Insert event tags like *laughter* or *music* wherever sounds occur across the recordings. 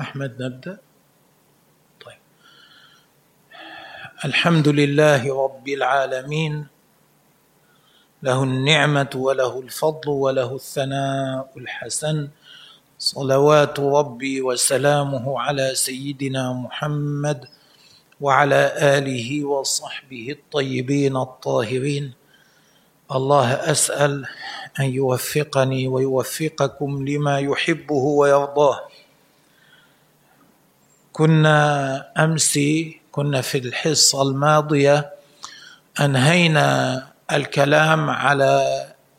أحمد نبدأ. طيب. الحمد لله رب العالمين. له النعمة وله الفضل وله الثناء الحسن. صلوات ربي وسلامه على سيدنا محمد وعلى آله وصحبه الطيبين الطاهرين. الله أسأل أن يوفقني ويوفقكم لما يحبه ويرضاه. كنا امس كنا في الحصة الماضية أنهينا الكلام على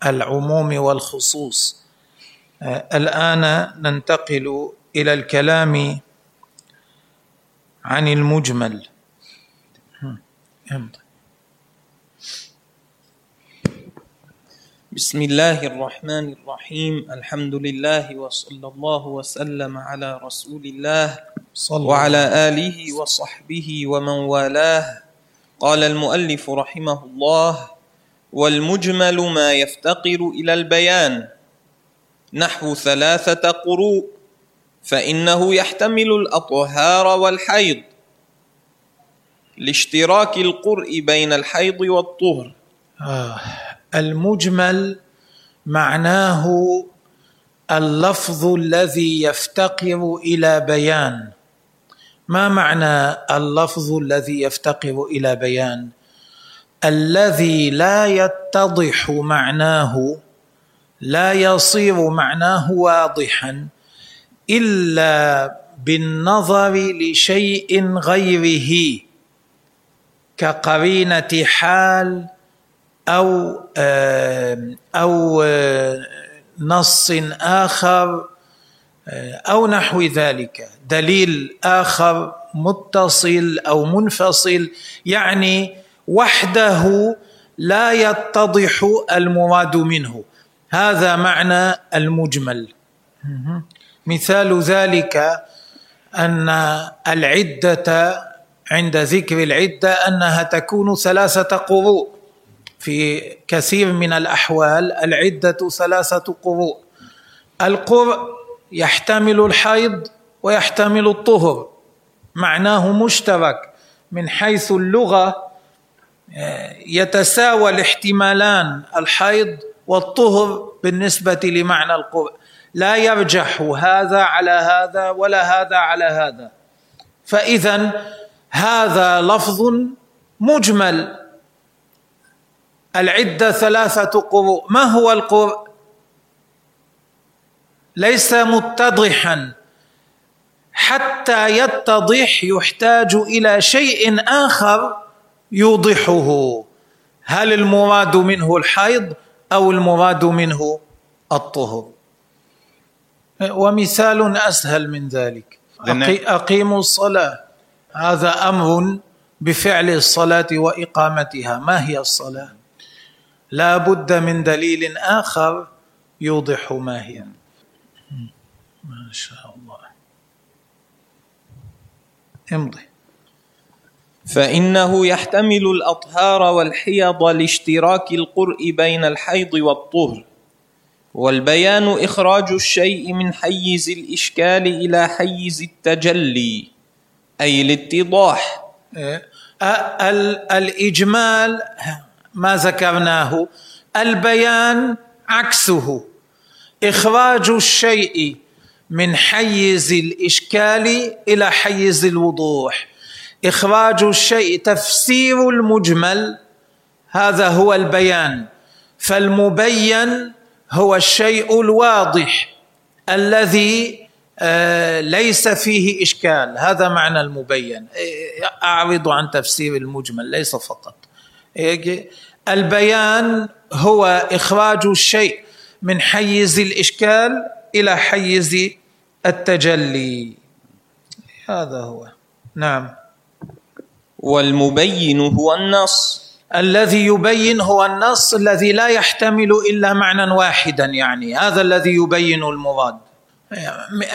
العموم والخصوص. الآن ننتقل إلى الكلام عن المجمل. بسم الله الرحمن الرحيم. الحمد لله وصلى الله وسلم على رسول الله. صلى وعلى آله وصحبه ومن والاه. قال المؤلف رحمه الله والمجمل ما يفتقر إلى البيان. نحو ثلاثة قروء فإنه يحتمل الأطهار والحيض. لاشتراك القرء بين الحيض والطهر. آه المجمل معناه اللفظ الذي يفتقر إلى بيان. ما معنى اللفظ الذي يفتقر إلى بيان؟ الذي لا يتضح معناه لا يصير معناه واضحا إلا بالنظر لشيء غيره كقرينة حال أو أو نص آخر أو نحو ذلك. دليل آخر متصل أو منفصل يعني وحده لا يتضح المراد منه. هذا معنى المجمل. مثال ذلك أن العدة عند ذكر العدة أنها تكون ثلاثة قروء. في كثير من الأحوال العدة ثلاثة قروء. القرء يحتمل الحيض ويحتمل الطهر. معناه مشترك. من حيث اللغة يتساوى الاحتمالان الحيض والطهر بالنسبة لمعنى القرء لا يرجح هذا على هذا ولا هذا على هذا. فاذا هذا لفظ مجمل. العدة ثلاثة قروء. ما هو القرء ليس متضحا. حتى يتضح يحتاج إلى شيء آخر يوضحه. هل المراد منه الحيض أو المراد منه الطهر؟ ومثال أسهل من ذلك. أقيموا الصلاة. هذا أمر بفعل الصلاة وإقامتها. ما هي الصلاة؟ لا بد من دليل آخر يوضح ما هي. ما شاء الله. امضي. فإنه يحتمل الأطهار والحيض لاشتراك القرء بين الحيض والطهر والبيان إخراج الشيء من حيز الإشكال إلى حيز التجلي أي الاتضاح. إيه. الإجمال ما ذكرناه البيان عكسه إخراج الشيء من حيز الإشكال إلى حيز الوضوح. إخراج الشيء تفسير المجمل هذا هو البيان. فالمبين هو الشيء الواضح الذي آه، ليس فيه إشكال. هذا معنى المبين. أعرض عن تفسير المجمل ليس فقط. البيان هو إخراج الشيء من حيز الإشكال إلى حيز التجلي. هذا هو. نعم. والمبين هو النص. الذي يبين هو النص الذي لا يحتمل إلا معنى واحدا يعني. هذا الذي يبين المراد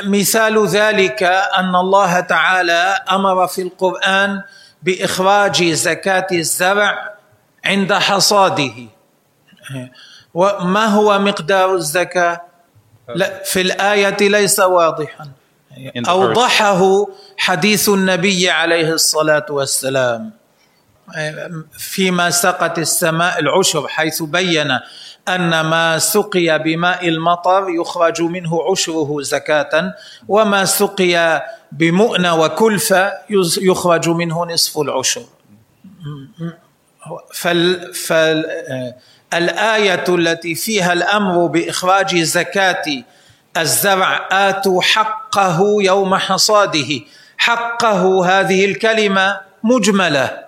مثال ذلك أن الله تعالى أمر في القرآن بإخراج زكاة الزرع عند حصاده. وما هو مقدار الزكاة؟ لا في الآية ليس واضحا. أوضحه حديث النبي عليه الصلاة والسلام فيما سقت السماء العشر حيث بين أن ما سقي بماء المطر يخرج منه عشره زكاة وما سقي بمؤنى وكلفه يخرج منه نصف العشر فال فالآية التي فيها الأمر بإخراج زكاة الزرع آتوا حقه يوم حصاده. حقه هذه الكلمة مجملة.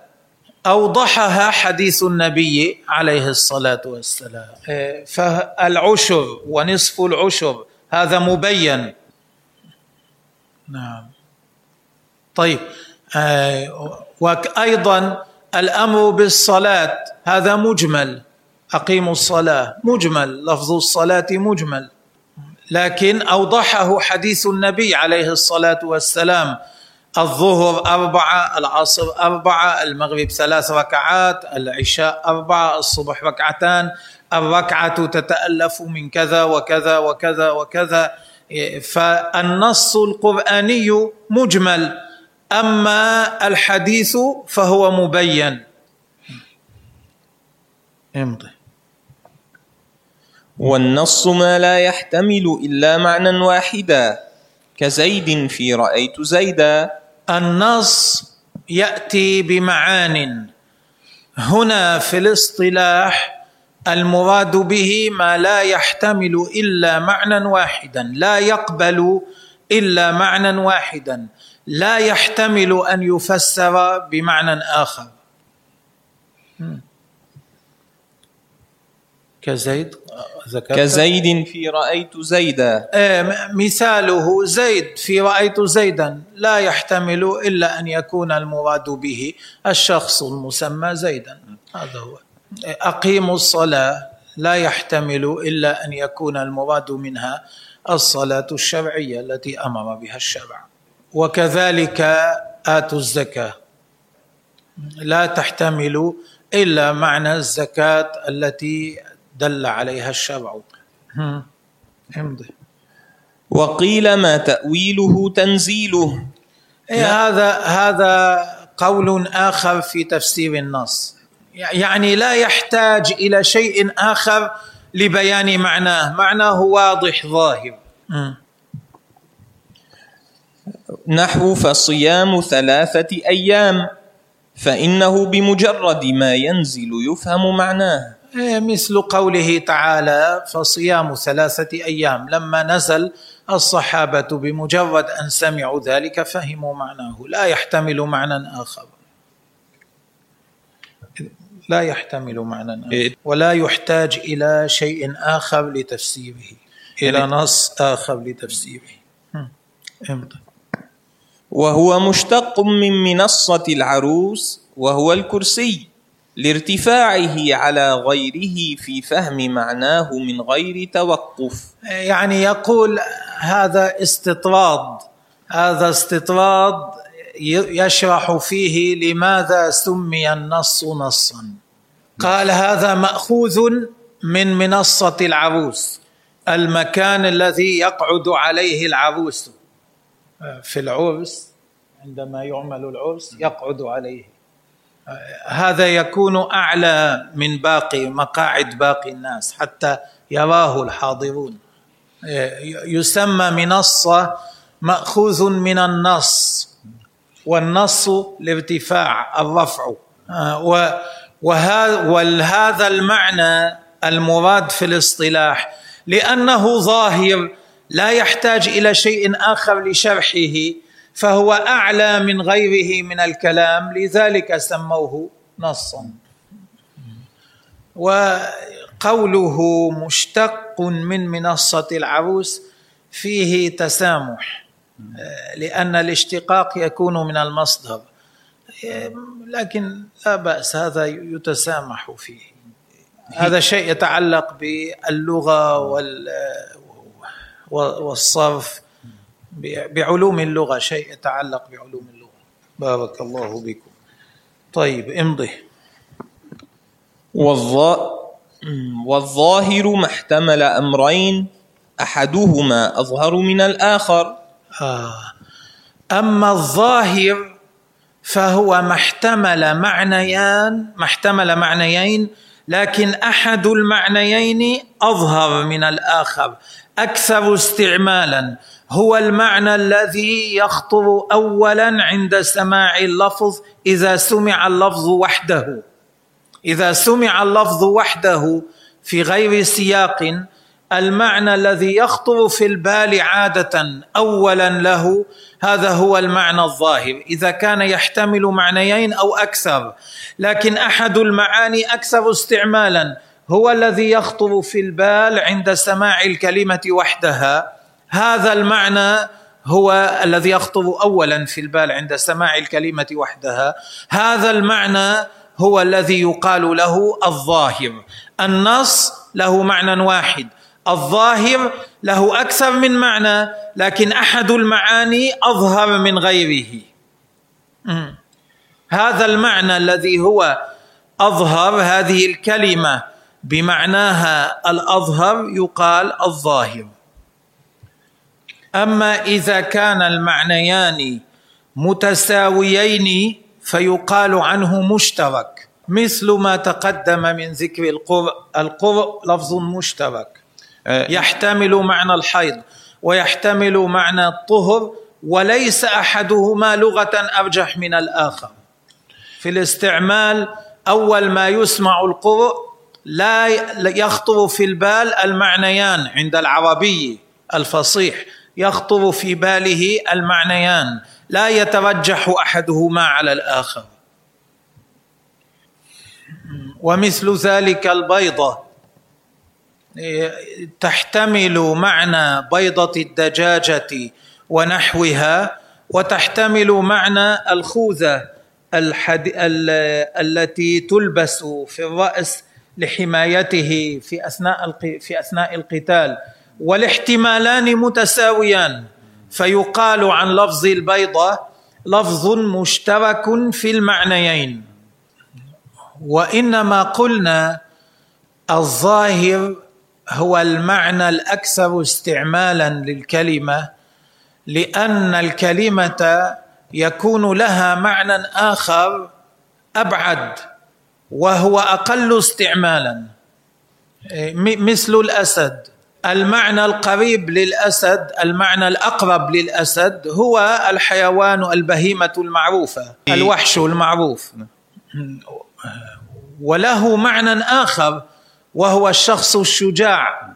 أوضحها حديث النبي عليه الصلاة والسلام. فالعشر ونصف العشر هذا مبين. نعم. طيب وأيضا الأمر بالصلاة هذا مجمل. أقيموا الصلاة. مجمل. لفظ الصلاة مجمل. لكن أوضحه حديث النبي عليه الصلاة والسلام. الظهر أربعة العصر أربعة المغرب ثلاث ركعات العشاء أربعة الصبح ركعتان. الركعة تتألف من كذا وكذا وكذا وكذا. فالنص القرآني مجمل. أما الحديث فهو مبين. امضي. والنص ما لا يحتمل إلا معنى واحدا كزيد في رأيت زيدا. النص يأتي بمعان هنا في الاصطلاح المراد به ما لا يحتمل إلا معنى واحدا لا يقبل إلا معنى واحدا لا يحتمل أن يفسر بمعنى آخر. كزيد؟ ذكرت؟ كزيد في رأيت زيدا. إيه، مثاله زيد في رأيت زيدا. لا يحتمل إلا أن يكون المراد به الشخص المسمى زيدا. هذا هو. أقيموا الصلاة. لا يحتمل إلا أن يكون المراد منها الصلاة الشرعية التي أمر بها الشرع. وكذلك آتوا الزكاة. لا تحتمل إلا معنى الزكاة التي دل عليها الشرع امضي. وقيل ما تأويله تنزيله. إيه هذا هذا قول آخر في تفسير النص. يعني لا يحتاج إلى شيء آخر لبيان معناه. معناه واضح ظاهر. نحو فصيام ثلاثة أيام فإنه بمجرد ما ينزل يفهم معناه. مثل قوله تعالى فصيام ثلاثة أيام. لما نزل الصحابة بمجرد أن سمعوا ذلك فهموا معناه. لا يحتمل معنى آخر. لا يحتمل معنى آخر. إيه. ولا يحتاج إلى شيء آخر لتفسيره. إلى نص آخر لتفسيره. وهو مشتق من منصة العروس وهو الكرسي. لارتفاعه على غيره في فهم معناه من غير توقف. يعني يقول هذا استطراد هذا استطراد يشرح فيه لماذا سمي النص نصا. قال هذا مأخوذ من منصة العروس المكان الذي يقعد عليه العروس. في العرس عندما يعمل العرس يقعد عليه. هذا يكون أعلى من باقي مقاعد باقي الناس حتى يراه الحاضرون. يسمى منصة مأخوذ من النص والنص الارتفاع الرفع. وهذا المعنى المراد في الاصطلاح لأنه ظاهر لا يحتاج إلى شيء آخر لشرحه فهو أعلى من غيره من الكلام لذلك سموه نصا وقوله مشتق من منصة العروس فيه تسامح لأن الاشتقاق يكون من المصدر. لكن لا بأس هذا يتسامح فيه. هذا شيء يتعلق باللغة والصرف. بعلوم اللغة شيء يتعلق بعلوم اللغة. بارك الله بكم طيب امضي. والظاهر ما احتمل أمرين أحدهما أظهر من الآخر. آه. أما الظاهر فهو ما احتمل معنيان ما احتمل معنيين لكن أحد المعنيين أظهر من الآخر. أكثر استعمالا. هو المعنى الذي يخطر اولا عند سماع اللفظ إذا سمع اللفظ وحده. إذا سمع اللفظ وحده في غير سياق المعنى الذي يخطر في البال عادة اولا له هذا هو المعنى الظاهر. إذا كان يحتمل معنيين أو أكثر لكن أحد المعاني أكثر استعمالا. هو الذي يخطر في البال عند سماع الكلمة وحدها. هذا المعنى هو الذي يخطر اولا في البال عند سماع الكلمة وحدها. هذا المعنى هو الذي يقال له الظاهر. النص له معنى واحد. الظاهر له أكثر من معنى لكن أحد المعاني أظهر من غيره. هذا المعنى الذي هو أظهر هذه الكلمة بمعناها الأظهر يقال الظاهر. أما إذا كان المعنيان متساويين فيقال عنه مشترك مثل ما تقدم من ذكر القرء القرء لفظ مشترك. آه، يحتمل معنى الحيض ويحتمل معنى الطهر وليس أحدهما لغة أرجح من الآخر. في الاستعمال أول ما يسمع القرء لا يخطر في البال المعنيان عند العربي الفصيح. يخطر في باله المعنيان. لا يترجح أحدهما على الآخر. ومثل ذلك البيضة. تحتمل معنى بيضة الدجاجة ونحوها وتحتمل معنى الخوذة الحد... ال... التي تلبس في الرأس لحمايته في أثناء الق... في أثناء القتال والاحتمالان متساويان. فيقال عن لفظ البيضة لفظ مشترك في المعنيين. وإنما قلنا الظاهر هو المعنى الأكثر استعمالا للكلمة لأن الكلمة يكون لها معنى آخر أبعد وهو أقل استعمالا. مثل الأسد. المعنى القريب للأسد المعنى الأقرب للأسد هو الحيوان البهيمة المعروفة الوحش المعروف. وله معنى آخر وهو الشخص الشجاع.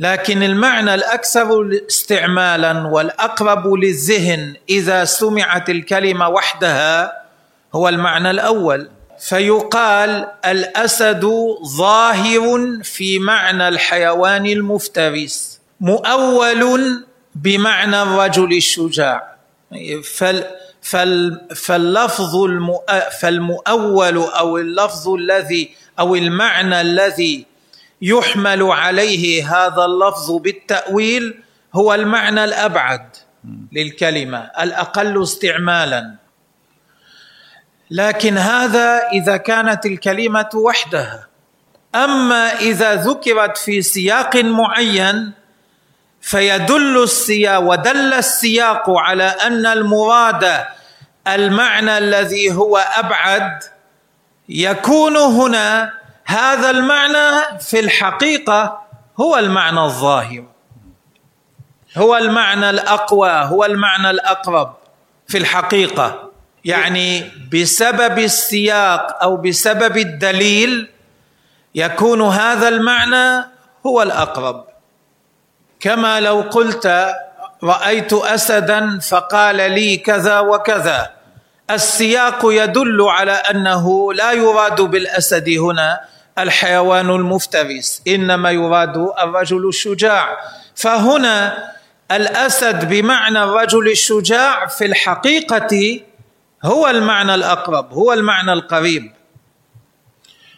لكن المعنى الأكثر استعمالا والأقرب للذهن إذا سمعت الكلمة وحدها هو المعنى الأول. فيقال الأسد ظاهر في معنى الحيوان المفترس مؤول بمعنى الرجل الشجاع. فال فال فاللفظ فالمؤول أو اللفظ الذي أو المعنى الذي يحمل عليه هذا اللفظ بالتأويل هو المعنى الأبعد للكلمة الأقل استعمالا. لكن هذا إذا كانت الكلمة وحدها. أما إذا ذكرت في سياق معين فيدل السياق ودل السياق على أن المراد المعنى الذي هو أبعد يكون هنا هذا المعنى في الحقيقة هو المعنى الظاهر. هو المعنى الأقوى هو المعنى الأقرب في الحقيقة. يعني بسبب السياق أو بسبب الدليل يكون هذا المعنى هو الأقرب. كما لو قلت رأيت اسدا فقال لي كذا وكذا. السياق يدل على أنه لا يراد بالأسد هنا الحيوان المفترس إنما يراد الرجل الشجاع. فهنا الأسد بمعنى الرجل الشجاع في الحقيقة هو المعنى الأقرب هو المعنى القريب.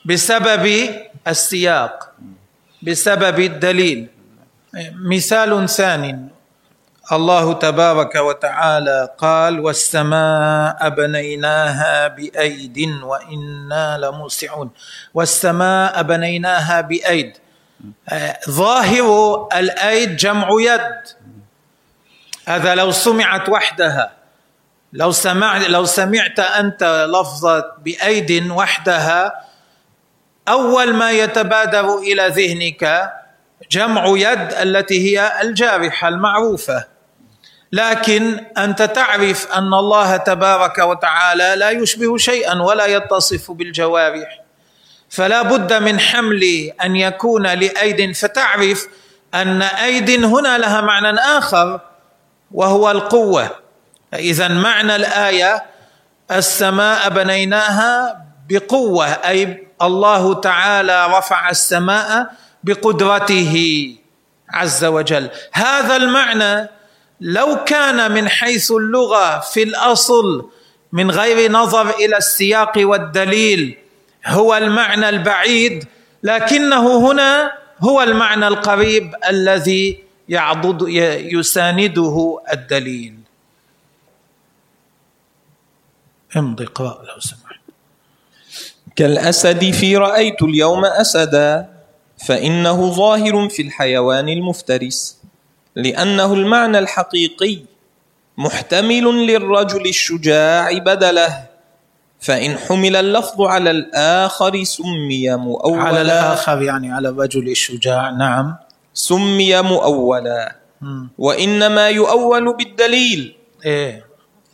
بسبب السياق بسبب الدليل. مثال ثاني الله تبارك وتعالى قال والسماء بنيناها بأيد وإنا لموسعون. والسماء بنيناها بأيد. ظاهر الأيد جمع يد. هذا لو سمعت وحدها. لو سمعت لو سمعت أنت لفظه بأيد وحدها أول ما يتبادر إلى ذهنك جمع يد التي هي الجارحة المعروفة. لكن أنت تعرف أن الله تبارك وتعالى لا يشبه شيئا ولا يتصف بالجوارح. فلا بد من حمل أن يكون لأيد فتعرف أن أيد هنا لها معنى آخر وهو القوة. اذا معنى الآية السماء بنيناها بقوة أي الله تعالى رفع السماء بقدرته عز وجل. هذا المعنى لو كان من حيث اللغة في الأصل من غير نظر إلى السياق والدليل هو المعنى البعيد لكنه هنا هو المعنى القريب الذي يعضد يسانده الدليل. امضي اقرا لو سمحت. كالأسد في رأيت اليوم أسدا فإنه ظاهر في الحيوان المفترس لأنه المعنى الحقيقي محتمل للرجل الشجاع بدله فإن حمل اللفظ على الآخر سمي مؤولا. على الآخر يعني على الرجل الشجاع نعم. سمي مؤولا. وإنما يؤول بالدليل. إيه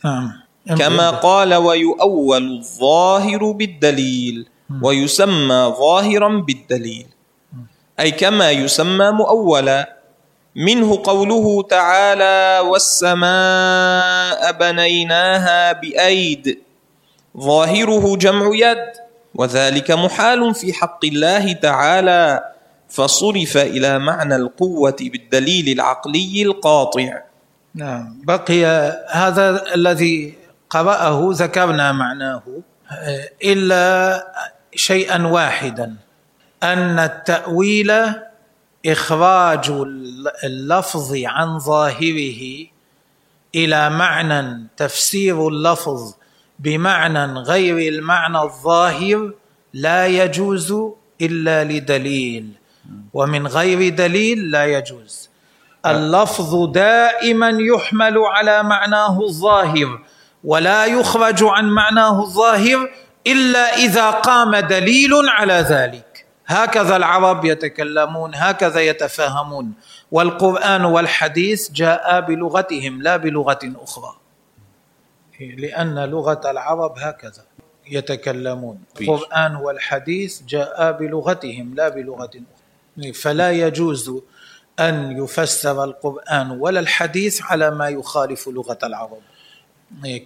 نعم. كما قال ويؤول الظاهر بالدليل ويسمى ظاهرا بالدليل. أي كما يسمى مؤولا. منه قوله تعالى والسماء بنيناها بأيد. ظاهره جمع يد. وذلك محال في حق الله تعالى. فصرف إلى معنى القوة بالدليل العقلي القاطع. نعم. بقي هذا الذي قرأه ذكرنا معناه إلا شيئا واحدا أن التأويل إخراج اللفظ عن ظاهره إلى معنى تفسير اللفظ بمعنى غير المعنى الظاهر لا يجوز إلا لدليل ومن غير دليل لا يجوز. اللفظ دائما يحمل على معناه الظاهر ولا يخرج عن معناه الظاهر إلا إذا قام دليل على ذلك. هكذا العرب يتكلمون هكذا يتفاهمون. والقرآن والحديث جاء بلغتهم لا بلغة أخرى. لأن لغة العرب هكذا يتكلمون. القرآن والحديث جاء بلغتهم لا بلغة أخرى. فلا يجوز أن يفسر القرآن ولا الحديث على ما يخالف لغة العرب.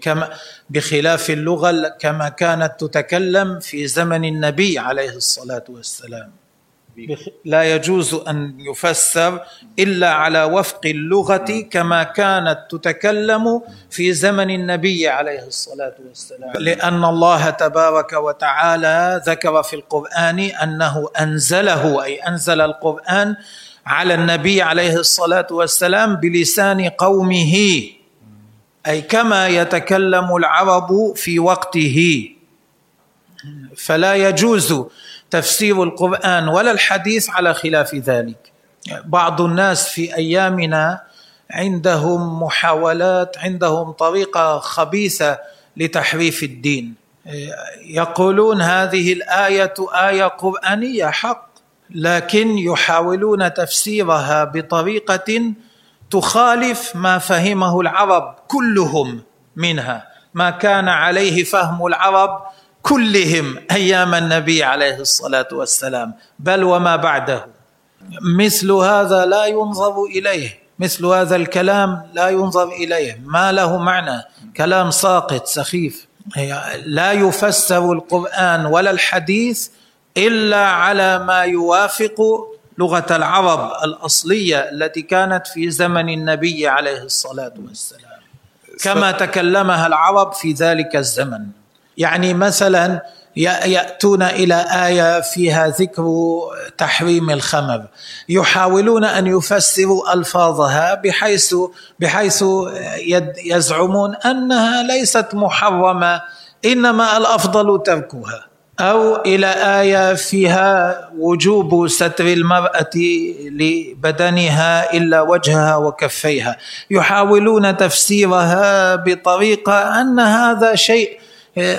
كما بخلاف اللغة كما كانت تتكلم في زمن النبي عليه الصلاة والسلام. لا يجوز أن يفسر إلا على وفق اللغة كما كانت تتكلم في زمن النبي عليه الصلاة والسلام. لأن الله تبارك وتعالى ذكر في القرآن أنه أنزله أي أنزل القرآن على النبي عليه الصلاة والسلام بلسان قومه. أي كما يتكلم العرب في وقته. فلا يجوز تفسير القرآن ولا الحديث على خلاف ذلك. بعض الناس في أيامنا عندهم محاولات عندهم طريقة خبيثة لتحريف الدين. يقولون هذه الآية آية قرآنية حق لكن يحاولون تفسيرها بطريقة تخالف ما فهمه العرب كلهم منها. ما كان عليه فهم العرب كلهم أيام النبي عليه الصلاة والسلام. بل وما بعده. مثل هذا لا ينظر إليه. مثل هذا الكلام لا ينظر إليه. ما له معنى. كلام ساقط سخيف. لا يفسر القرآن ولا الحديث إلا على ما يوافق لغة العرب الأصلية التي كانت في زمن النبي عليه الصلاة والسلام. كما تكلمها العرب في ذلك الزمن. يعني مثلا يأتون إلى آية فيها ذكر تحريم الخمر. يحاولون أن يفسروا ألفاظها بحيث بحيث يزعمون أنها ليست محرمة إنما الأفضل تركها. أو إلى آية فيها وجوب ستر المرأة لبدنها إلا وجهها وكفيها. يحاولون تفسيرها بطريقة أن هذا شيء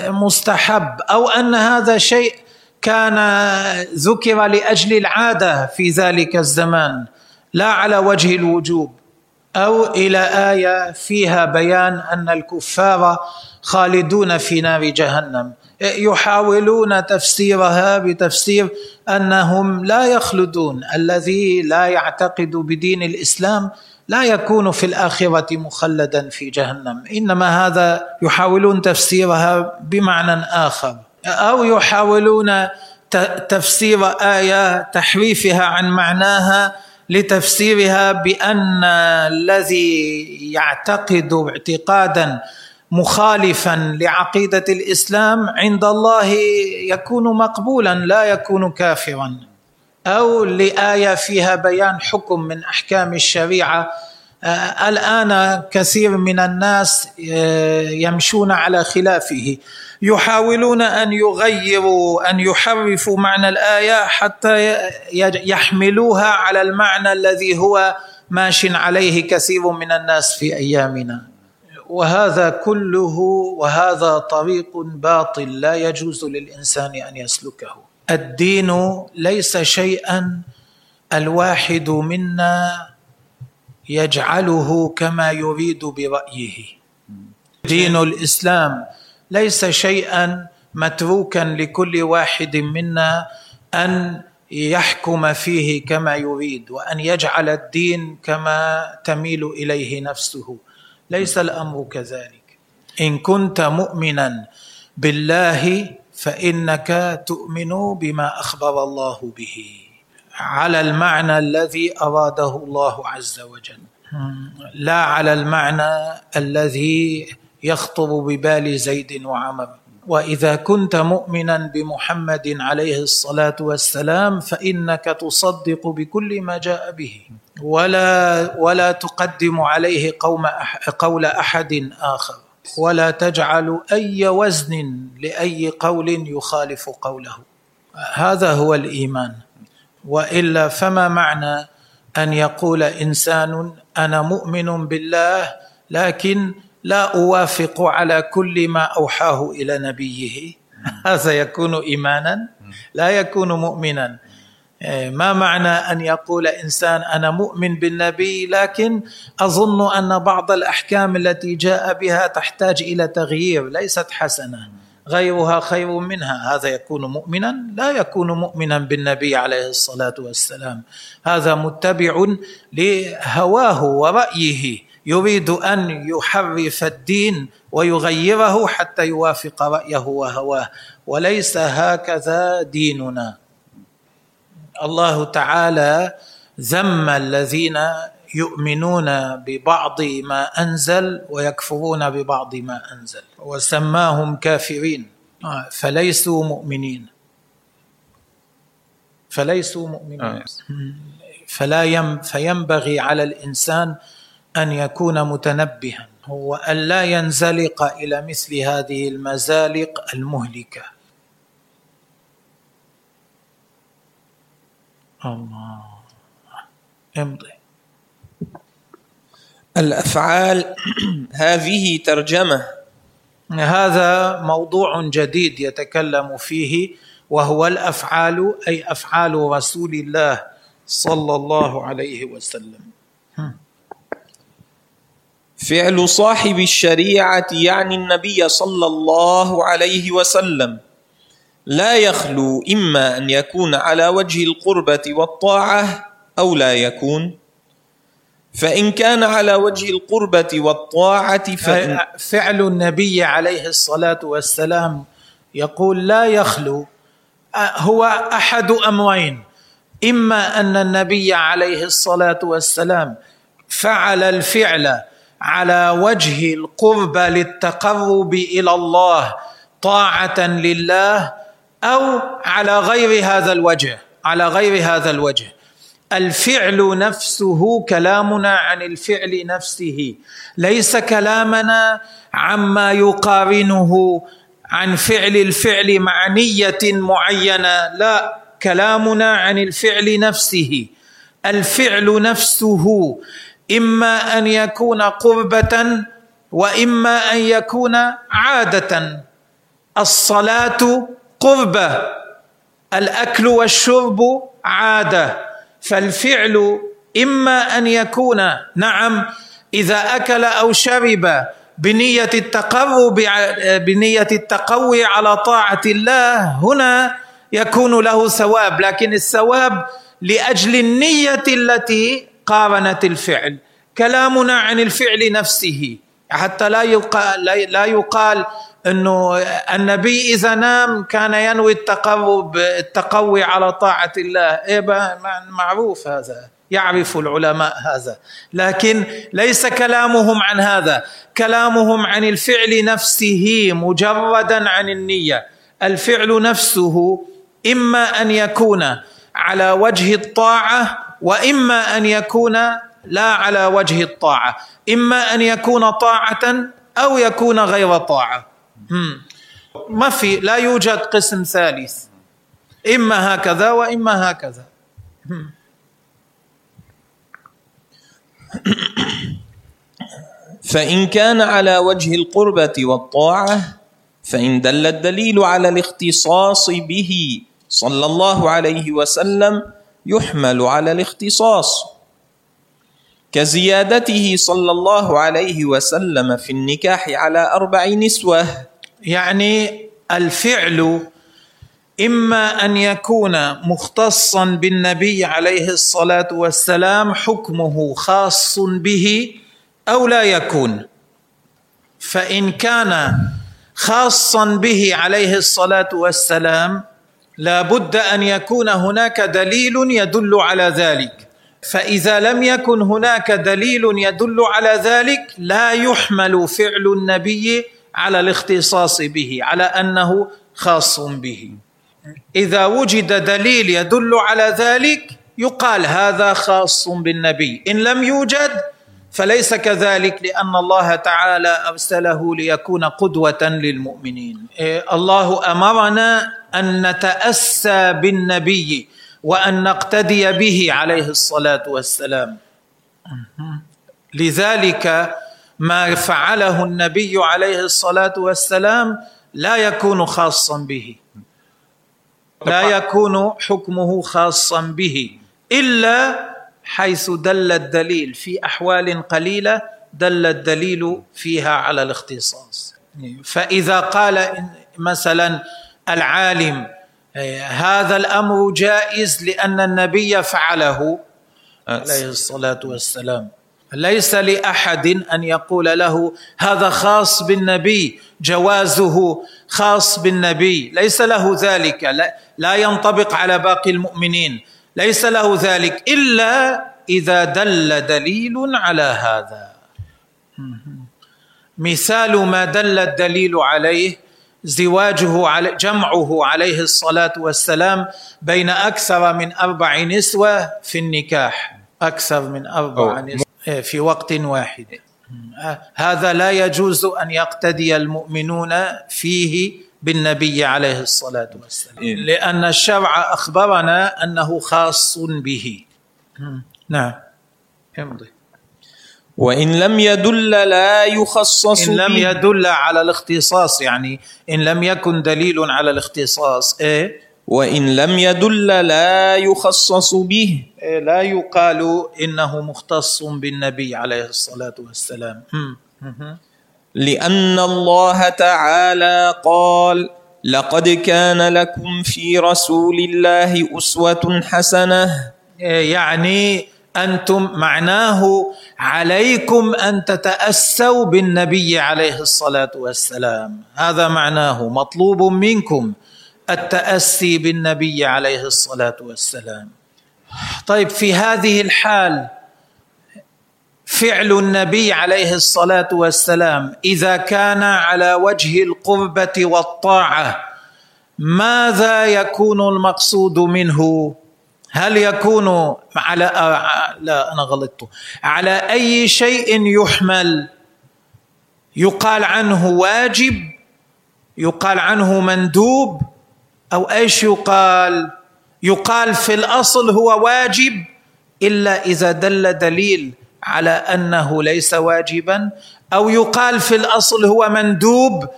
مستحب أو أن هذا شيء كان ذكر لأجل العادة في ذلك الزمان. لا على وجه الوجوب. أو إلى آية فيها بيان أن الكفار خالدون في نار جهنم. يحاولون تفسيرها بتفسير أنهم لا يخلدون. الذي لا يعتقد بدين الإسلام لا يكون في الآخرة مخلدا في جهنم. إنما هذا يحاولون تفسيرها بمعنى آخر. أو يحاولون تفسير آية تحريفها عن معناها لتفسيرها بأن الذي يعتقد اعتقادا مخالفا لعقيدة الإسلام عند الله يكون مقبولا لا يكون كافرا. أو لآية فيها بيان حكم من أحكام الشريعة الآن كثير من الناس آه، يمشون على خلافه. يحاولون أن يغيروا أن يحرفوا معنى الآية حتى يحملوها على المعنى الذي هو ماش عليه كثير من الناس في أيامنا. وهذا كله وهذا طريق باطل لا يجوز للإنسان أن يسلكه. الدين ليس شيئا الواحد منا يجعله كما يريد برأيه. دين الإسلام ليس شيئا متروكا لكل واحد منا أن يحكم فيه كما يريد وأن يجعل الدين كما تميل إليه نفسه. ليس الأمر كذلك. إن كنت مؤمنا بالله فإنك تؤمن بما أخبر الله به. على المعنى الذي أراده الله عز وجل. لا على المعنى الذي يخطر ببال زيد وعمر. وإذا كنت مؤمنا بمحمد عليه الصلاة والسلام فإنك تصدق بكل ما جاء به. ولا ولا تقدم عليه قوم قول أحد آخر. ولا تجعل أي وزن لأي قول يخالف قوله. هذا هو الإيمان. وإلا فما معنى أن يقول إنسان أنا مؤمن بالله لكن لا أوافق على كل ما أوحاه إلى نبيه؟ هذا يكون إيمانا لا يكون مؤمنا. ما معنى أن يقول إنسان أنا مؤمن بالنبي لكن أظن أن بعض الأحكام التي جاء بها تحتاج إلى تغيير ليست حسنة. غيرها خير منها. هذا يكون مؤمنا لا يكون مؤمنا بالنبي عليه الصلاة والسلام. هذا متبع لهواه ورأيه. يريد أن يحرف الدين ويغيره حتى يوافق رأيه وهواه. وليس هكذا ديننا. الله تعالى ذم الذين يؤمنون ببعض ما أنزل ويكفرون ببعض ما أنزل. وسماهم كافرين. فليسوا مؤمنين. فليسوا مؤمنين. آه. فلا يم فينبغي على الإنسان أن يكون متنبها. هو أن لا ينزلق إلى مثل هذه المزالق المهلكة. الله. امضي. الأفعال هذه ترجمة. هذا موضوع جديد يتكلم فيه وهو الأفعال أي أفعال رسول الله صلى الله عليه وسلم. فعل صاحب الشريعة يعني النبي صلى الله عليه وسلم. لا يخلو إما أن يكون على وجه القربة والطاعة أو لا يكون فإن كان على وجه القربة والطاعة فإن فعل النبي عليه الصلاة والسلام يقول لا يخلو. هو أحد امرين إما أن النبي عليه الصلاة والسلام فعل الفعل على وجه القربى للتقرب إلى الله طاعة لله أو على غير هذا الوجه على غير هذا الوجه. الفعل نفسه كلامنا عن الفعل نفسه. ليس كلامنا عما يقارنه عن فعل الفعل مع نية معينة. لا كلامنا عن الفعل نفسه. الفعل نفسه إما أن يكون قربة وإما أن يكون عادة. الصلاة قربة الأكل والشرب عادة. فالفعل إما أن يكون نعم إذا أكل أو شرب بنية التقرب بنية التقوي على طاعة الله هنا يكون له ثواب لكن الثواب لأجل النية التي قارنت الفعل. كلامنا عن الفعل نفسه حتى لا يقال لا يقال إنه النبي إذا نام كان ينوي التقرب التقوي على طاعة الله. إيه معروف هذا. يعرف العلماء هذا. لكن ليس كلامهم عن هذا. كلامهم عن الفعل نفسه مجردا عن النية. الفعل نفسه إما أن يكون على وجه الطاعة وإما أن يكون لا على وجه الطاعة. إما أن يكون طاعة أو يكون غير طاعة. ما في لا يوجد قسم ثالث. إما هكذا وإما هكذا. فإن كان على وجه القربة والطاعة فإن دل الدليل على الاختصاص به صلى الله عليه وسلم يحمل على الاختصاص. كزيادته صلى الله عليه وسلم في النكاح على أربع نسوة يعني الفعل إما أن يكون مختصا بالنبي عليه الصلاة والسلام حكمه خاص به أو لا يكون. فإن كان خاصا به عليه الصلاة والسلام لا بد أن يكون هناك دليل يدل على ذلك. فإذا لم يكن هناك دليل يدل على ذلك لا يحمل فعل النبي على الاختصاص به على أنه خاص به. إذا وجد دليل يدل على ذلك يقال هذا خاص بالنبي. إن لم يوجد فليس كذلك لأن الله تعالى أرسله ليكون قدوة للمؤمنين. إيه، الله أمرنا أن نتأسى بالنبي وأن نقتدي به عليه الصلاة والسلام. لذلك ما فعله النبي عليه الصلاة والسلام لا يكون خاصا به. لا يكون حكمه خاصا به إلا حيث دل الدليل في أحوال قليلة دل الدليل فيها على الاختصاص. فإذا قال مثلا العالم هذا الأمر جائز لأن النبي فعله عليه الصلاة والسلام. ليس لأحد أن يقول له هذا خاص بالنبي جوازه خاص بالنبي. ليس له ذلك. لا, لا ينطبق على باقي المؤمنين. ليس له ذلك. إلا إذا دل دليل على هذا. مثال ما دل الدليل عليه زواجه على جمعه عليه الصلاة والسلام بين أكثر من أربع نسوة في النكاح. أكثر من أربع نسوة. في وقت واحد. هذا لا يجوز أن يقتدي المؤمنون فيه بالنبي عليه الصلاة والسلام. إيه. لأن الشرع أخبرنا أنه خاص به. نعم. امضي وإن لم يدل لا يخصص إن لم يدل على الاختصاص يعني إن لم يكن دليل على الاختصاص إيه؟ وإن لم يدل لا يخصص به. إيه لا يقال إنه مختص بالنبي عليه الصلاة والسلام. لأن الله تعالى قال لقد كان لكم في رسول الله أسوة حسنة. إيه يعني أنتم معناه عليكم أن تتأسوا بالنبي عليه الصلاة والسلام. هذا معناه مطلوب منكم. التأسي بالنبي عليه الصلاة والسلام. طيب في هذه الحال فعل النبي عليه الصلاة والسلام إذا كان على وجه القربة والطاعة ماذا يكون المقصود منه؟ هل يكون على لا أنا غلطت. على أي شيء يحمل؟ يقال عنه واجب يقال عنه مندوب أو إيش يقال؟ يقال في الأصل هو واجب إلا إذا دل دليل على أنه ليس واجبا أو يقال في الأصل هو مندوب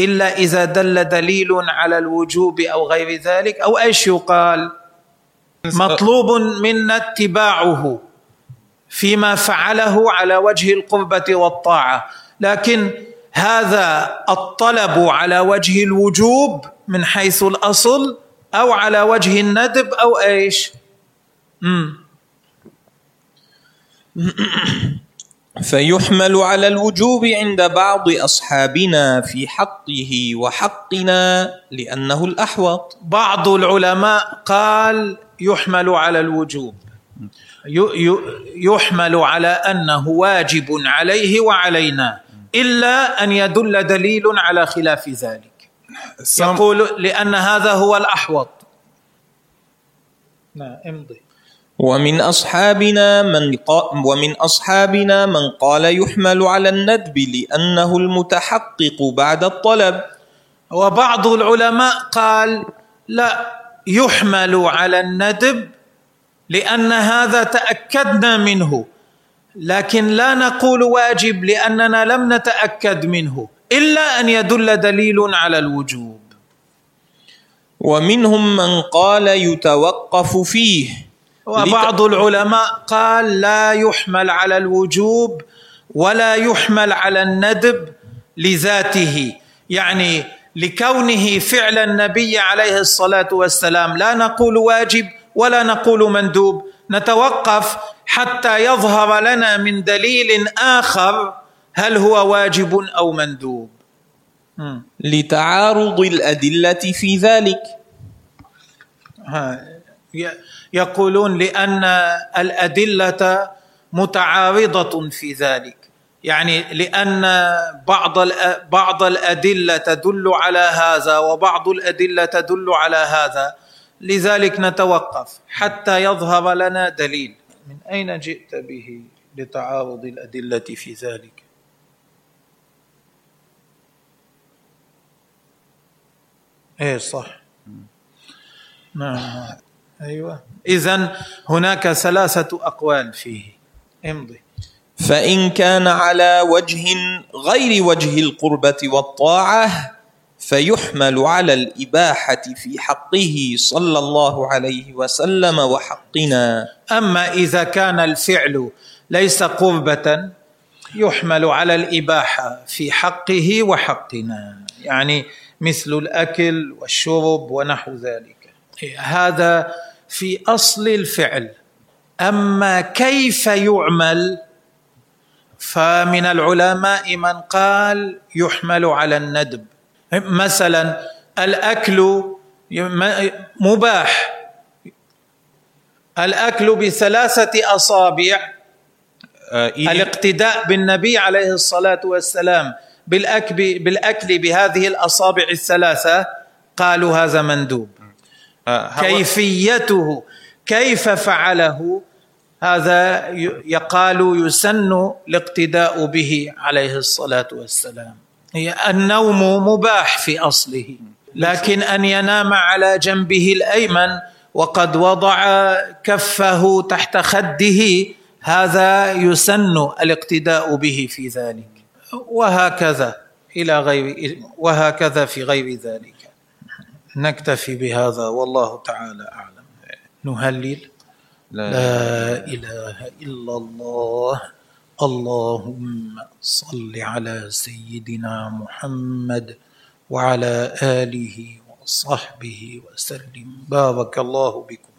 إلا إذا دل دليل على الوجوب أو غير ذلك أو إيش يقال؟ مطلوب منا اتباعه فيما فعله على وجه القربة والطاعة. لكن هذا الطلب على وجه الوجوب من حيث الأصل أو على وجه الندب أو إيش؟ مم. *clears throat* فيحمل على الوجوب عند بعض أصحابنا في حقه وحقنا لأنه الأحوط. بعض العلماء قال يحمل على الوجوب. يحمل على أنه واجب عليه وعلينا. إلا أن يدل دليل على خلاف ذلك. يقول لأن هذا هو الأحوط. نعم امضي. ومن أصحابنا من ومن أصحابنا من قال يحمل على الندب لأنه المتحقق بعد الطلب. وبعض العلماء قال لا يحمل على الندب لأن هذا تأكدنا منه. لكن لا نقول واجب لأننا لم نتأكد منه إلا أن يدل دليل على الوجوب. ومنهم من قال يتوقف فيه. وبعض العلماء قال لا يحمل على الوجوب ولا يحمل على الندب لذاته. يعني لكونه فعل النبي عليه الصلاة والسلام لا نقول واجب ولا نقول مندوب نتوقف حتى يظهر لنا من دليل آخر هل هو واجب أو مندوب. لتعارض الأدلة في ذلك. يقولون لأن الأدلة متعارضة في ذلك. يعني لأن بعض بعض الأدلة تدل على هذا وبعض الأدلة تدل على هذا. لذلك نتوقف حتى يظهر لنا دليل. من أين جئت به لتعارض الأدلة في ذلك؟ إيه صح. نعم. أيوه. اذا هناك ثلاثة أقوال فيه. امضي. فإن كان على وجه غير وجه القربة والطاعة فيحمل على الإباحة في حقه صلى الله عليه وسلم وحقنا. أما إذا كان الفعل ليس قربة يحمل على الإباحة في حقه وحقنا. يعني مثل الأكل والشرب ونحو ذلك. هذا في أصل الفعل. أما كيف يعمل فمن العلماء من قال يحمل على الندب. مثلا الأكل مباح. الأكل بثلاثة أصابع. آه، الاقتداء بالنبي عليه الصلاة والسلام. بالاكل بالأكل بهذه الأصابع الثلاثة قالوا هذا مندوب. آه، كيفيته كيف فعله هذا يقال يسن الاقتداء به عليه الصلاة والسلام. النوم مباح في أصله لكن أن ينام على جنبه الأيمن وقد وضع كفه تحت خده هذا يسن الاقتداء به في ذلك. وهكذا إلى غير وهكذا في غير ذلك. نكتفي بهذا والله تعالى أعلم. نهلل. لا, لا إله إلا الله. اللهم صل على سيدنا محمد وعلى آله وصحبه وسلم. بارك الله بكم